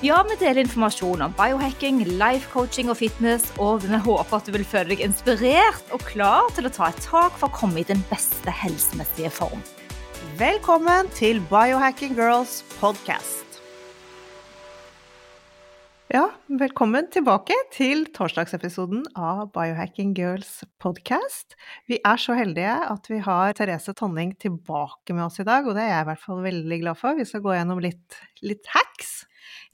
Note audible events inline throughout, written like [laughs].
Ja, vi deler informasjon om biohacking, life coaching og fitness, og vi håper at du vil føle deg inspirert og klar til å ta et tak for å komme i den beste helsemessige form. Velkommen til Biohacking Girls podcast. Ja, velkommen tilbake til torsdagsepisoden av Biohacking Girls podcast. Vi er så heldige at vi har Therese Tonning tilbake med oss i dag, og det er jeg i hvert fall veldig glad for. Vi skal gå gjennom litt, litt hacks.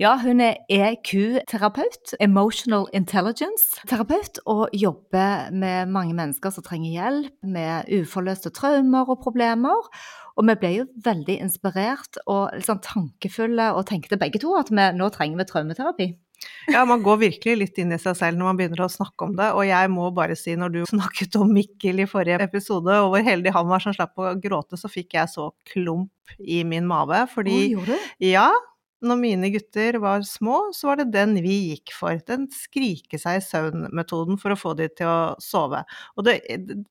Ja, hun er EQ-terapeut, Emotional Intelligence-terapeut, og jobber med mange mennesker som trenger hjelp med uforløste traumer og problemer. Og vi ble jo veldig inspirert og liksom tankefulle og tenkte begge to at vi, nå trenger vi traumeterapi. Ja, man går virkelig litt inn i seg selv når man begynner å snakke om det. Og jeg må bare si, når du snakket om Mikkel i forrige episode, og hvor heldig han var som slapp å gråte, så fikk jeg så klump i min mage. Fordi Å, gjorde du? Ja, når mine gutter var små, så var det den vi gikk for. Den skrike seg i søvn-metoden for å få de til å sove. Og det,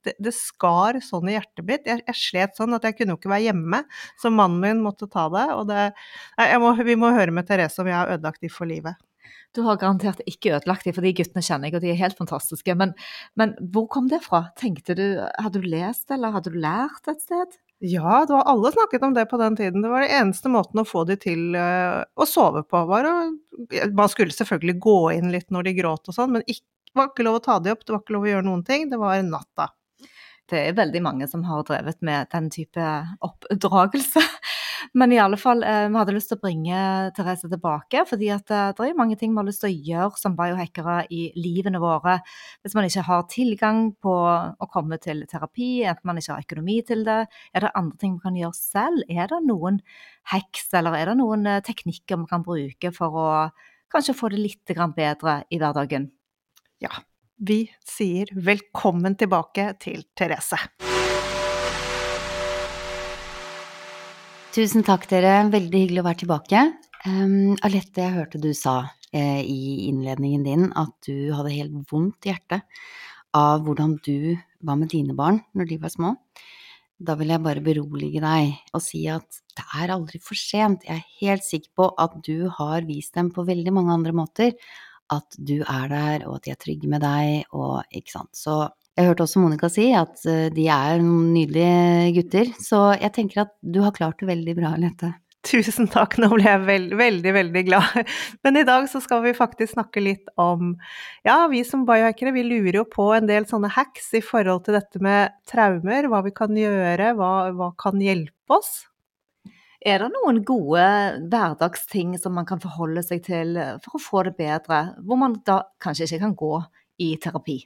det, det skar sånn i hjertet mitt. Jeg, jeg slet sånn at jeg kunne jo ikke være hjemme, så mannen min måtte ta det. Og det må, vi må høre med Therese om jeg har ødelagt de for livet. Du har garantert ikke ødelagt dem, for de guttene kjenner jeg, og de er helt fantastiske. Men, men hvor kom det fra? Tenkte du, Hadde du lest, eller hadde du lært et sted? Ja, det var alle snakket om det på den tiden. Det var den eneste måten å få de til uh, å sove på, var å Man skulle selvfølgelig gå inn litt når de gråt og sånn, men det var ikke lov å ta de opp, det var ikke lov å gjøre noen ting. Det var natta. Det er veldig mange som har drevet med den type oppdragelse. Men i alle fall, eh, vi hadde lyst til å bringe Therese tilbake, fordi at eh, det er mange ting vi har lyst til å gjøre som biohackere i livene våre. Hvis man ikke har tilgang på å komme til terapi, enten man ikke har økonomi til det, er det andre ting vi kan gjøre selv? Er det noen hacks, eller er det noen eh, teknikker vi kan bruke for å kanskje få det litt bedre i hverdagen? Ja, vi sier velkommen tilbake til Therese. Tusen takk, dere. Veldig hyggelig å være tilbake. Um, Alette, jeg hørte du sa eh, i innledningen din at du hadde helt vondt i hjertet av hvordan du var med dine barn når de var små. Da vil jeg bare berolige deg og si at det er aldri for sent. Jeg er helt sikker på at du har vist dem på veldig mange andre måter at du er der, og at de er trygge med deg, og ikke sant. Så jeg hørte også Monica si at eh, de er noen nydelige gutter, så jeg tenker at du har klart det veldig bra, Lette. Tusen takk, nå ble jeg veld, veldig, veldig glad. [laughs] Men i dag så skal vi faktisk snakke litt om Ja, vi som biohackere, vi lurer jo på en del sånne hacks i forhold til dette med traumer, hva vi kan gjøre, hva, hva kan hjelpe oss? Er det noen gode hverdagsting som man kan forholde seg til for å få det bedre, hvor man da kanskje ikke kan gå i terapi?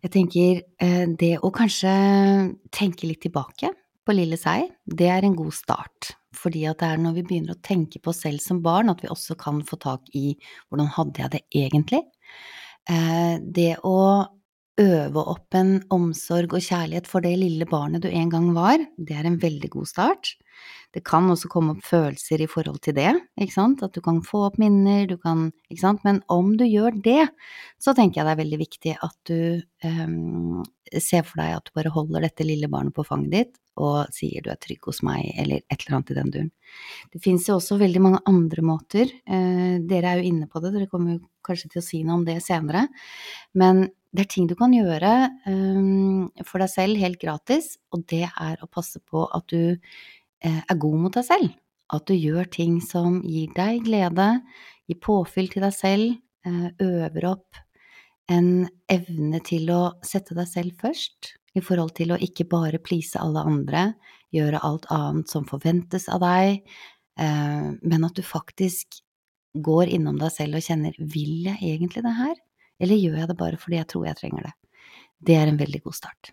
Jeg tenker eh, det å kanskje tenke litt tilbake på lille seg, det er en god start. Fordi at det er når vi begynner å tenke på oss selv som barn, at vi også kan få tak i hvordan hadde jeg det egentlig? Eh, det å øve opp en omsorg og kjærlighet for det lille barnet du en gang var, det er en veldig god start. Det kan også komme opp følelser i forhold til det, ikke sant, at du kan få opp minner, du kan, ikke sant, men om du gjør det, så tenker jeg det er veldig viktig at du um, ser for deg at du bare holder dette lille barnet på fanget ditt og sier du er trygg hos meg, eller et eller annet i den duren. Det fins jo også veldig mange andre måter, eh, dere er jo inne på det, dere kommer jo kanskje til å si noe om det senere, men det er ting du kan gjøre um, for deg selv helt gratis, og det er å passe på at du eh, er god mot deg selv. at du gjør ting som gir deg glede, gir påfyll til deg selv, eh, øver opp en evne til å sette deg selv først, i forhold til å ikke bare please alle andre, gjøre alt annet som forventes av deg, eh, men at du faktisk går innom deg selv og kjenner vil jeg egentlig det her, eller gjør jeg det bare fordi jeg tror jeg trenger det? Det er en veldig god start.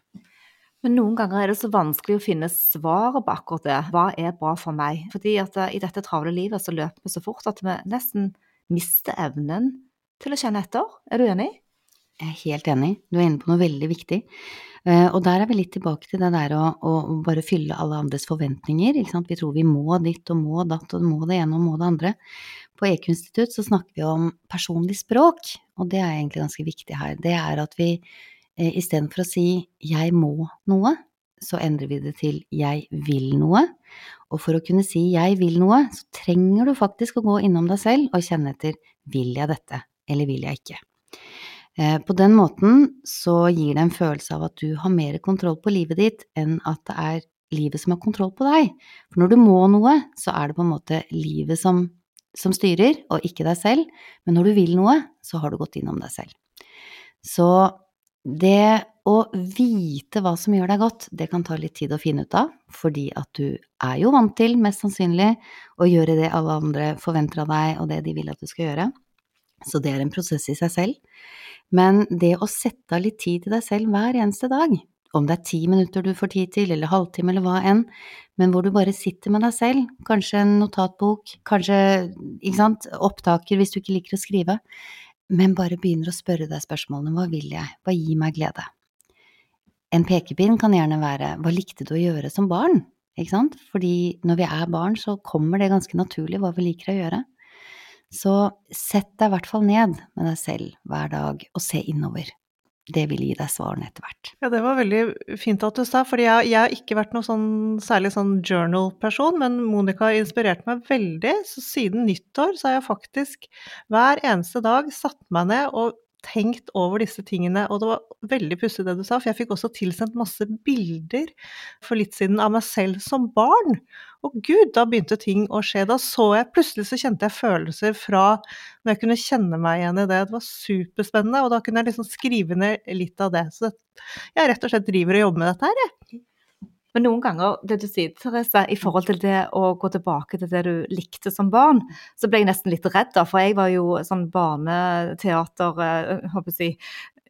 Men noen ganger er det så vanskelig å finne svaret på akkurat det. Hva er bra for meg? Fordi at eh, i dette travle livet så løper vi så fort at vi nesten mister evnen til å kjenne etter. Er du enig? Jeg er helt enig, du er inne på noe veldig viktig. Eh, og der er vi litt tilbake til det der å, å bare fylle alle andres forventninger. Vi tror vi må ditt og må datt og må det ene og må det andre. På EQ-institutt så snakker vi om personlig språk, og det er egentlig ganske viktig her. Det er at vi istedenfor å si jeg må noe, så endrer vi det til jeg vil noe. Og for å kunne si jeg vil noe, så trenger du faktisk å gå innom deg selv og kjenne etter vil jeg dette, eller vil jeg ikke. Eh, på den måten så gir det en følelse av at du har mer kontroll på livet ditt enn at det er livet som har kontroll på deg. For når du må noe, så er det på en måte livet som, som styrer, og ikke deg selv. Men når du vil noe, så har du gått innom deg selv. Så det å vite hva som gjør deg godt, det kan ta litt tid å finne ut av, fordi at du er jo vant til, mest sannsynlig, å gjøre det alle andre forventer av deg, og det de vil at du skal gjøre. Så det er en prosess i seg selv. Men det å sette av litt tid til deg selv hver eneste dag, om det er ti minutter du får tid til, eller halvtime, eller hva enn, men hvor du bare sitter med deg selv, kanskje en notatbok, kanskje, ikke sant, opptaker hvis du ikke liker å skrive, men bare begynner å spørre deg spørsmålene hva vil jeg, hva gir meg glede? En pekepinn kan gjerne være hva likte du å gjøre som barn, ikke sant, fordi når vi er barn så kommer det ganske naturlig hva vi liker å gjøre. Så sett deg i hvert fall ned med deg selv hver dag og se innover. Det vil gi deg svarene etter hvert. Ja, det var veldig fint at du sa, fordi jeg, jeg har ikke vært noen sånn, særlig sånn journal-person, men Monica har inspirert meg veldig. Så siden nyttår så har jeg faktisk hver eneste dag satt meg ned og tenkt over disse tingene, og det var veldig pussig det du sa, for jeg fikk også tilsendt masse bilder for litt siden av meg selv som barn. Og gud, da begynte ting å skje. Da så jeg Plutselig så kjente jeg følelser fra når jeg kunne kjenne meg igjen i det. Det var superspennende, og da kunne jeg liksom skrive ned litt av det. Så jeg rett og slett driver og jobber med dette her, jeg. Men noen ganger, det du sier, Therese, i forhold til det å gå tilbake til det du likte som barn, så ble jeg nesten litt redd, da. For jeg var jo sånn barneteater, eh, håper jeg si,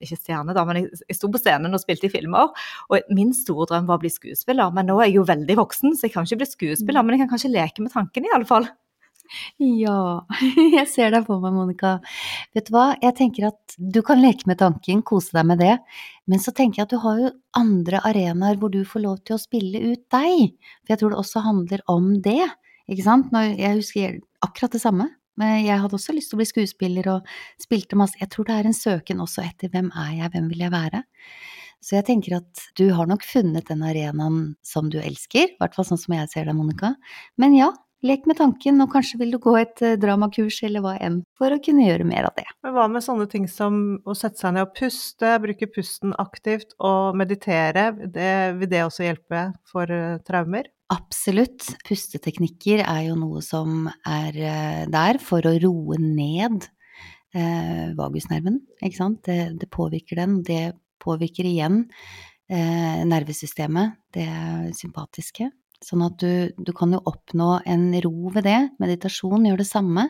ikke stjerne, da, men jeg, jeg sto på scenen og spilte i filmer. Og min store drøm var å bli skuespiller, men nå er jeg jo veldig voksen, så jeg kan ikke bli skuespiller. Men jeg kan kanskje leke med tanken, i alle fall. Ja, [laughs] jeg ser deg på meg, Monica. Vet du hva, jeg tenker at du kan leke med tanken, kose deg med det, men så tenker jeg at du har jo andre arenaer hvor du får lov til å spille ut deg. For jeg tror det også handler om det, ikke sant. Når jeg husker akkurat det samme. Men jeg hadde også lyst til å bli skuespiller og spilte masse. Jeg tror det er en søken også etter hvem er jeg, hvem vil jeg være. Så jeg tenker at du har nok funnet den arenaen som du elsker, i hvert fall sånn som jeg ser deg, Monica. Men ja, Lek med tanken, og kanskje vil du gå et eh, dramakurs eller hva enn, for å kunne gjøre mer av det. Men hva med sånne ting som å sette seg ned og puste, bruke pusten aktivt og meditere, det, vil det også hjelpe for eh, traumer? Absolutt. Pusteteknikker er jo noe som er eh, der for å roe ned eh, vagusnerven, ikke sant. Det, det, påvirker den, det påvirker igjen eh, nervesystemet, det sympatiske. Sånn at du, du, kan jo oppnå en ro ved det. Meditasjon gjør det samme.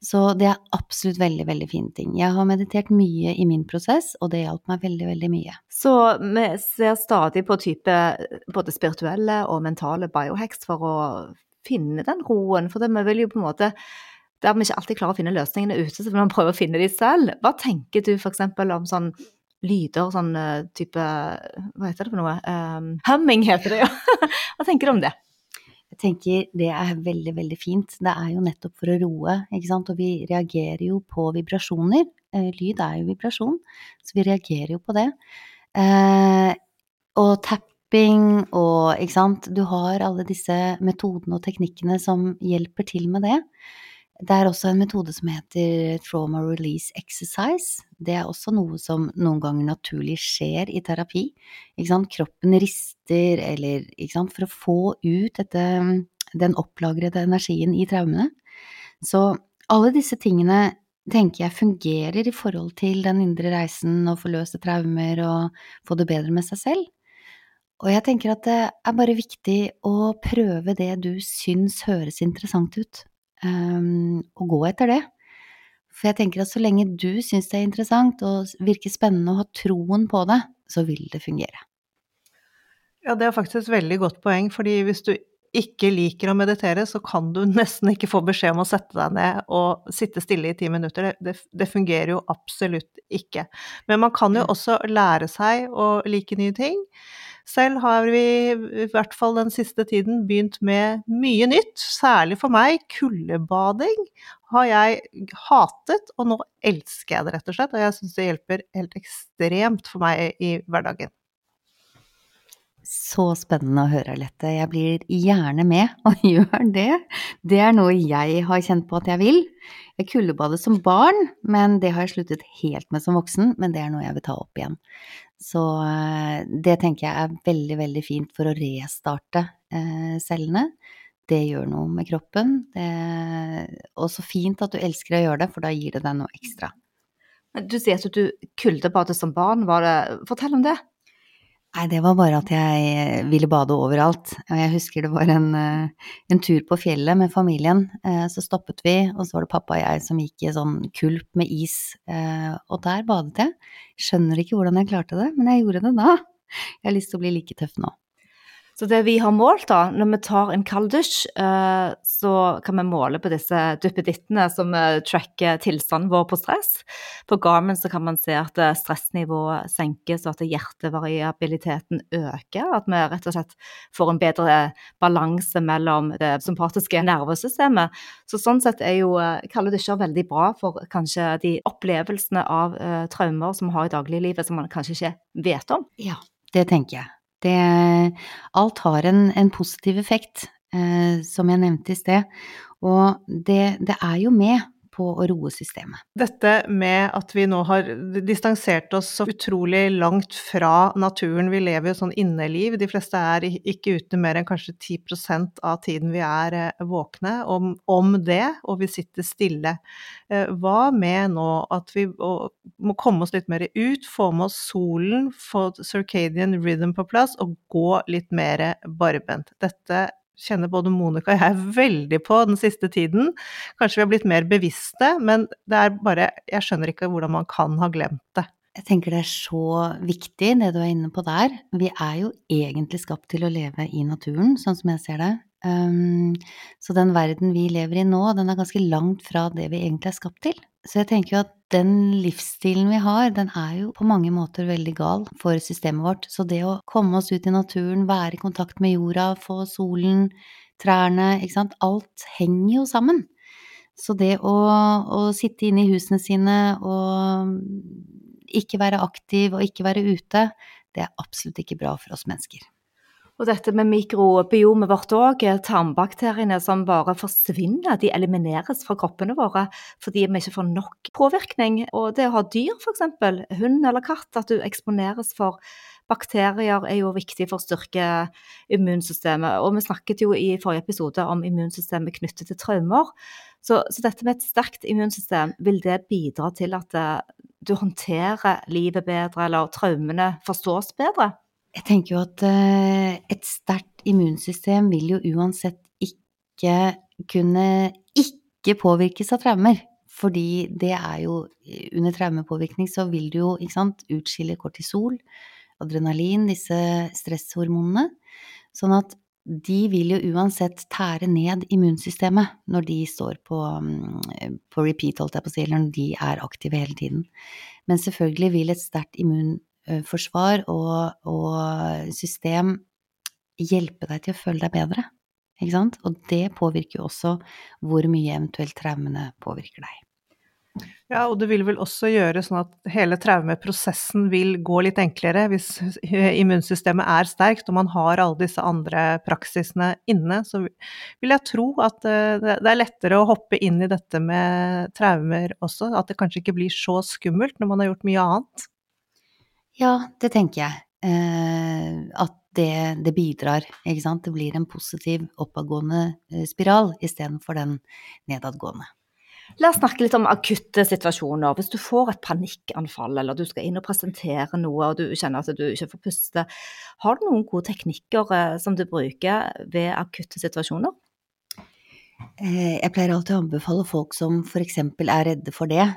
Så det er absolutt veldig, veldig fine ting. Jeg har meditert mye i min prosess, og det hjalp meg veldig, veldig mye. Så vi ser stadig på type både spirituelle og mentale biohacks for å finne den roen, for det, vi vil jo på en måte der vi ikke alltid klarer å finne løsningene ute, så vil man prøve å finne de selv. Hva tenker du f.eks. om sånn lyder, sånn eh, type Hva heter det for noe? Um, humming heter det, ja. [laughs] Hva tenker du om det? Jeg tenker det er veldig, veldig fint. Det er jo nettopp for å roe, ikke sant. Og vi reagerer jo på vibrasjoner. Eh, lyd er jo vibrasjon, så vi reagerer jo på det. Eh, og tapping og ikke sant. Du har alle disse metodene og teknikkene som hjelper til med det. Det er også en metode som heter trauma release exercise. Det er også noe som noen ganger naturlig skjer i terapi. Kroppen rister eller For å få ut dette den opplagrede energien i traumene. Så alle disse tingene tenker jeg fungerer i forhold til den indre reisen og forløse traumer og få det bedre med seg selv. Og jeg tenker at det er bare viktig å prøve det du syns høres interessant ut, um, og gå etter det. For jeg tenker at så lenge du syns det er interessant og virker spennende og har troen på det, så vil det fungere. Ja, det er faktisk et veldig godt poeng, fordi hvis du ikke liker å meditere, så kan du [laughs] nesten ikke få beskjed om å sette deg ned og sitte stille i ti minutter. Det, det, fungerer jo absolutt ikke. Men man kan jo også lære seg å like nye ting. Selv har vi i hvert fall den siste tiden begynt med mye nytt, særlig for meg. Kuldebading har jeg hatet, og nå elsker jeg det rett og slett. Og jeg syns det hjelper helt ekstremt for meg i hverdagen. Så spennende å høre, Lette. Jeg blir gjerne med [laughs] og gjør det. Det er noe jeg har kjent på at jeg vil. Jeg kuldebadet som barn, men det har jeg sluttet helt med som voksen. Men det er noe jeg vil ta opp igjen. Så eh, det tenker jeg er veldig, veldig fint for å restarte eh, cellene. Det gjør noe med kroppen. Og så fint at du elsker å gjøre det, for da gir det deg noe ekstra. Du sier at du kuldebadet som barn. Det, fortell om det. Nei, det var bare at jeg ville bade overalt. Og jeg husker det var en, eh, en, tur på fjellet med familien. Eh, så stoppet vi, og så var det pappa og jeg som gikk i sånn kulp med is. Eh, og der badet jeg. Skjønner ikke hvordan jeg klarte det, men jeg gjorde det da. Jeg har lyst til å bli like tøff nå. Så det vi har målt, da, når vi tar en kald dusj, eh, så kan vi måle på disse duppedittene som eh, tracker tilstanden vår på stress. På Garmin så kan man se at eh, stressnivået senkes, og at hjertevariabiliteten øker. At vi rett og slett får en bedre balanse mellom det sympatiske nervesystemet. Så sånn sett er jo kalde dusjer veldig bra for kanskje de opplevelsene av traumer som vi har i dagliglivet som man kanskje ikke vet om. Ja, det tenker jeg. Det, alt har en, en positiv effekt, eh, som jeg nevnte i sted. Og det, det er jo med på å roe systemet. Dette med at vi nå har distansert oss så utrolig langt fra naturen. Vi lever jo sånn inneliv. De fleste er ikke ute mer enn kanskje 10% av tiden vi er eh, våkne. Om, om, det, og vi sitter stille. Eh, hva med nå at vi må komme oss litt mer ut, få med oss solen, få circadian rhythm på plass og gå litt mer barbent? Dette kjenner både Monica og jeg veldig på den siste tiden. Kanskje vi har blitt mer bevisste, men det er bare Jeg skjønner ikke hvordan man kan ha glemt det. Jeg tenker det er så viktig, det du er inne på der. Vi er jo egentlig skapt til å leve i naturen, sånn som jeg ser det. Um, så den verden vi lever i nå, den er ganske langt fra det vi egentlig er skapt til. Så jeg tenker jo at den livsstilen vi har, den er jo på mange måter veldig gal for systemet vårt. Så det å komme oss ut i naturen, være i kontakt med jorda, få solen, trærne, ikke sant, alt henger jo sammen. Så det å, å sitte inne i husene sine og ikke være aktiv og ikke være ute, det er absolutt ikke bra for oss mennesker. Og dette med mikrobiomet vårt òg, tarmbakteriene som bare forsvinner, de elimineres fra kroppene våre fordi vi ikke får nok påvirkning. Og det å ha dyr, f.eks., hund eller katt, at du eksponeres for bakterier er jo viktig for å styrke immunsystemet. Og vi snakket jo i forrige episode om immunsystemet knyttet til traumer. Så, så dette med et sterkt immunsystem, vil det bidra til at eh, du håndterer livet bedre, eller traumene forstås bedre? Jeg tenker jo at eh, et sterkt immunsystem vil jo uansett ikke kunne ikke påvirkes av traumer. Fordi det er jo Under traumepåvirkning så vil du jo, sant, utskille kortisol, adrenalin, disse stresshormonene. Sånn at de vil jo uansett tære ned immunsystemet når de står på, mm, på repeat, holdt jeg på å si, eller når de er aktive hele tiden. Men selvfølgelig vil et sterkt immunsystem Eh, forsvar og, og system hjelpe deg til å føle deg bedre. Ikke sant? Og det påvirker jo også hvor mye eventuelt traumene påvirker deg. Ja, og det vil vel også gjøre sånn at hele traumeprosessen vil gå litt enklere hvis immunsystemet er sterkt og man har alle disse andre praksisene inne. Så vil jeg tro at eh, det er lettere å hoppe inn i dette med traumer også. At det kanskje ikke blir så skummelt når man har gjort mye annet. Ja, det tenker jeg. Eh, at det, det bidrar, ikke sant. Det blir en positiv oppadgående eh, spiral istedenfor den nedadgående. La oss snakke litt om akutte situasjoner. Hvis du får et panikkanfall, eller du skal inn og presentere noe, og du kjenner at du ikke får puste, har du noen gode teknikker eh, som du bruker ved akutte situasjoner? Eh, jeg pleier alltid å anbefale folk som f.eks. er redde for det,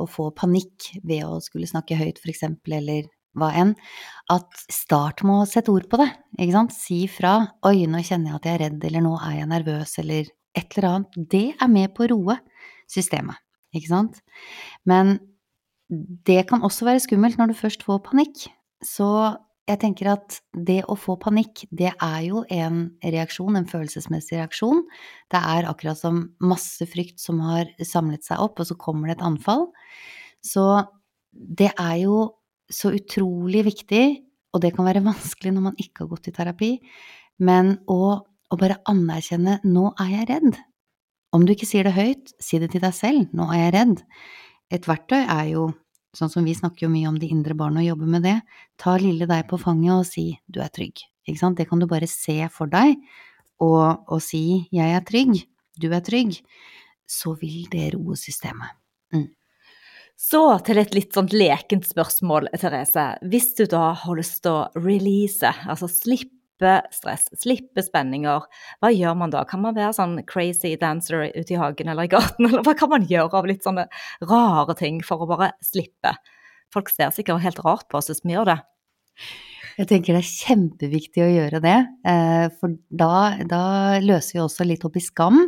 å få panikk ved å skulle snakke høyt f.eks., eller hva enn, at start med å sette ord på det, ikke sant. Si fra 'oi, nå kjenner jeg at jeg er redd', eller 'nå er jeg nervøs', eller et eller annet. Det er med på å roe systemet, ikke sant. Men det kan også være skummelt når du først får panikk. Så jeg tenker at det å få panikk, det er jo en reaksjon, en følelsesmessig reaksjon. Det er akkurat som masse frykt som har samlet seg opp, og så kommer det et anfall. Så det er jo så utrolig viktig, og det kan være [laughs] vanskelig når man ikke har gått i terapi, men å, å bare anerkjenne 'nå er jeg redd'. Om du ikke sier det høyt, si det til deg selv 'nå er jeg redd'. Et verktøy er jo sånn som vi snakker jo mye om de indre barna og jobber med det, ta lille deg på fanget og si du er trygg. Ikke sant? Det kan du bare se for deg, og, og si jeg er trygg, du er trygg, så vil det roe systemet. Mm. Så til et litt sånn lekent spørsmål, Therese. Hvis du da har lyst til å release, altså slippe stress, slippe spenninger, hva gjør man da? Kan man være sånn crazy dancer ute i hagen eller i gaten, [laughs] eller hva kan man gjøre av litt sånne rare ting for å bare slippe? Folk ser sikkert helt rart på oss hvis vi gjør det. Jeg tenker det er kjempeviktig å gjøre det, eh, for da, da, løser vi også litt opp i skam.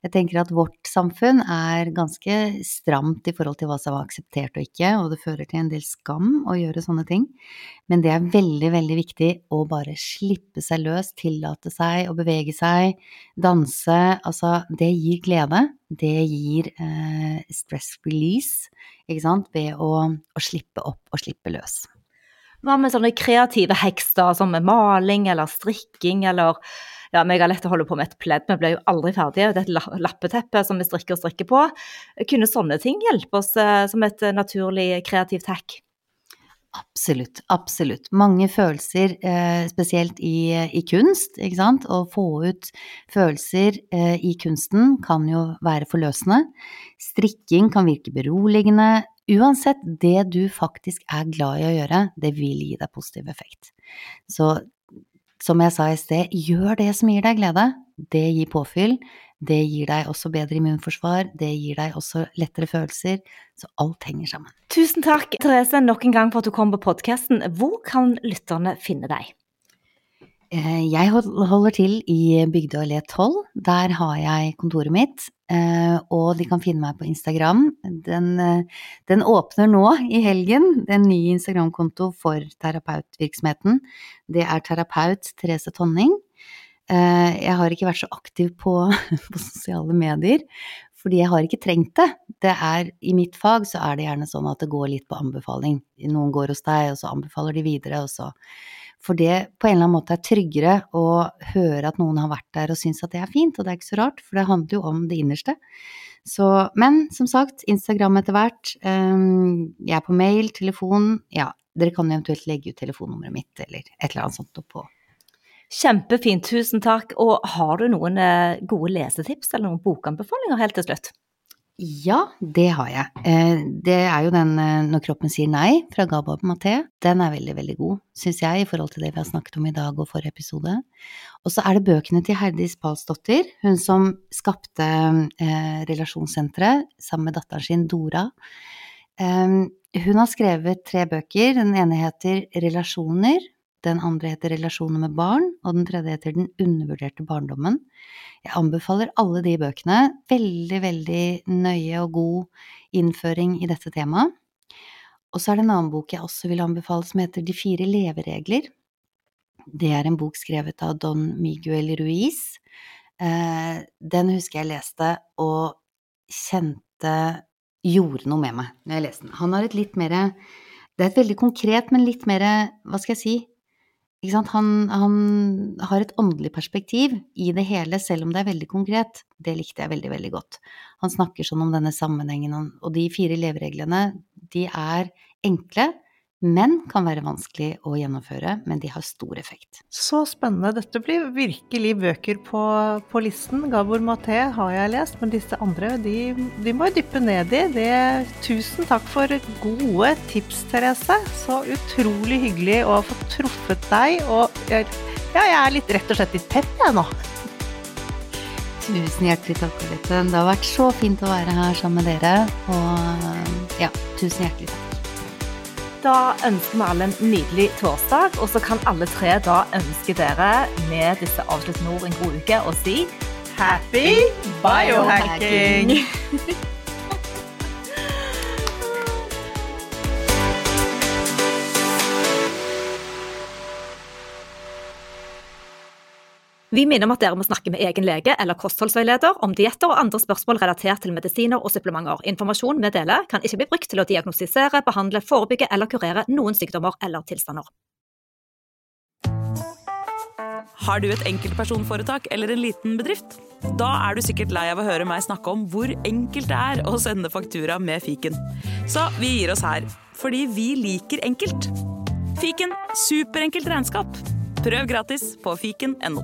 Jeg tenker at vårt samfunn er ganske stramt i forhold til hva som er akseptert og ikke, og det fører til en del skam å gjøre sånne ting. Men det er veldig, veldig viktig å bare slippe seg løs, tillate seg å bevege seg, danse. Altså, det gir glede. Det gir eh, stress release, ikke sant, ved å, å slippe opp og slippe løs. Hva med sånne kreative hekster som med maling eller strikking eller ja, meg har lett å holde på med et pledd, vi blir jo aldri ferdige. Det er et lappeteppe som vi strikker og strikker på. Kunne sånne ting hjelpe oss eh, som et naturlig kreativt hack? Absolutt, absolutt. Mange følelser, eh, spesielt i, i, kunst, ikke sant. Å få ut følelser eh, i kunsten kan jo være forløsende. Strikking kan virke beroligende. Uansett, det du faktisk er glad i å gjøre, det vil gi deg positiv effekt. Så som jeg sa i sted, gjør det som gir deg glede. Det gir påfyll. Det gir deg også bedre immunforsvar, det gir deg også lettere følelser. Så alt henger sammen. Tusen takk, Therese, nok en gang for at du kom på podkasten. Hvor kan lytterne finne deg? Eh, jeg holder til i Bygdøy allé 12. Der har jeg kontoret mitt. Eh, og de kan finne meg på Instagram. Den, uh, den åpner nå i helgen. En ny Instagram-konto for terapeutvirksomheten. Det er terapeut Therese Tonning. Jeg har ikke vært så aktiv på, [laughs] på sosiale medier, fordi jeg har ikke trengt det. Det er, I mitt fag så er det gjerne sånn at det går litt på anbefaling. Noen går hos deg, og så anbefaler de videre, og så for det på en eller annen måte er tryggere å høre at noen har vært der og syns at det er fint, og det er ikke så rart, for det handler jo om det innerste. Så, men som sagt, Instagram etter hvert. Um, jeg er på mail, telefon. Ja, dere kan eventuelt legge ut telefonnummeret mitt eller et eller annet sånt oppå. Kjempefint, tusen takk. Og har du noen eh, gode lesetips eller noen bokanbefalinger helt til slutt? Ja, det har jeg. Eh, det er jo den eh, 'Når kroppen sier nei' fra Gabab Maté. Den er veldig, veldig god, syns jeg, i forhold til det vi har snakket om i dag og forrige episode. Og så er det bøkene til Herdis Palsdottir, hun som skapte eh, relasjonssenteret sammen med datteren sin Dora. Hun har skrevet tre bøker. Den ene heter 'Relasjoner', den andre heter 'Relasjoner med barn', og den tredje heter 'Den undervurderte barndommen'. Jeg anbefaler alle de bøkene. Veldig, veldig nøye og god innføring i dette temaet. Og så er det en annen bok jeg også vil anbefale som heter De fire leveregler. Det er en bok skrevet av Don Miguel Ruiz. Eh, den husker jeg leste og kjente gjorde noe med meg når jeg leste den. Han har et litt mer Det er et veldig konkret, men litt mer, hva skal jeg si, han, han, har et åndelig perspektiv i det hele, selv om det er veldig konkret. Det likte jeg veldig, veldig godt. Han snakker sånn om denne sammenhengen, og de fire levereglene, de er enkle, men kan være vanskelig å gjennomføre, men de har stor effekt. Så spennende. Dette blir virkelig bøker på, på listen. Gabor Maté har jeg lest, men disse andre de, de må jeg dyppe ned i. Det, tusen takk for gode tips, Therese. Så utrolig hyggelig å få truffet deg. Og jeg, ja, jeg er litt, rett og slett litt pepp, jeg nå. Tusen hjertelig takk, Alette. Det har vært så fint å være her sammen med dere. Og ja, tusen hjertelig takk. Da ønsker vi alle en nydelig torsdag, og så kan alle tre da ønske dere med disse avsluttende ord en god uke og si Happy biohacking! Vi minner om at dere må snakke med egen lege eller kostholdsveileder om dietter og andre spørsmål relatert til medisiner og supplementer. Informasjon vi deler kan ikke bli brukt til å diagnostisere, behandle, forebygge eller kurere noen sykdommer eller tilstander. Har du et enkeltpersonforetak eller en liten bedrift? Da er du sikkert lei av å høre meg snakke om hvor enkelt det er å sende faktura med fiken. Så vi gir oss her, fordi vi liker enkelt. Fiken superenkelt regnskap. Prøv gratis på fiken.no.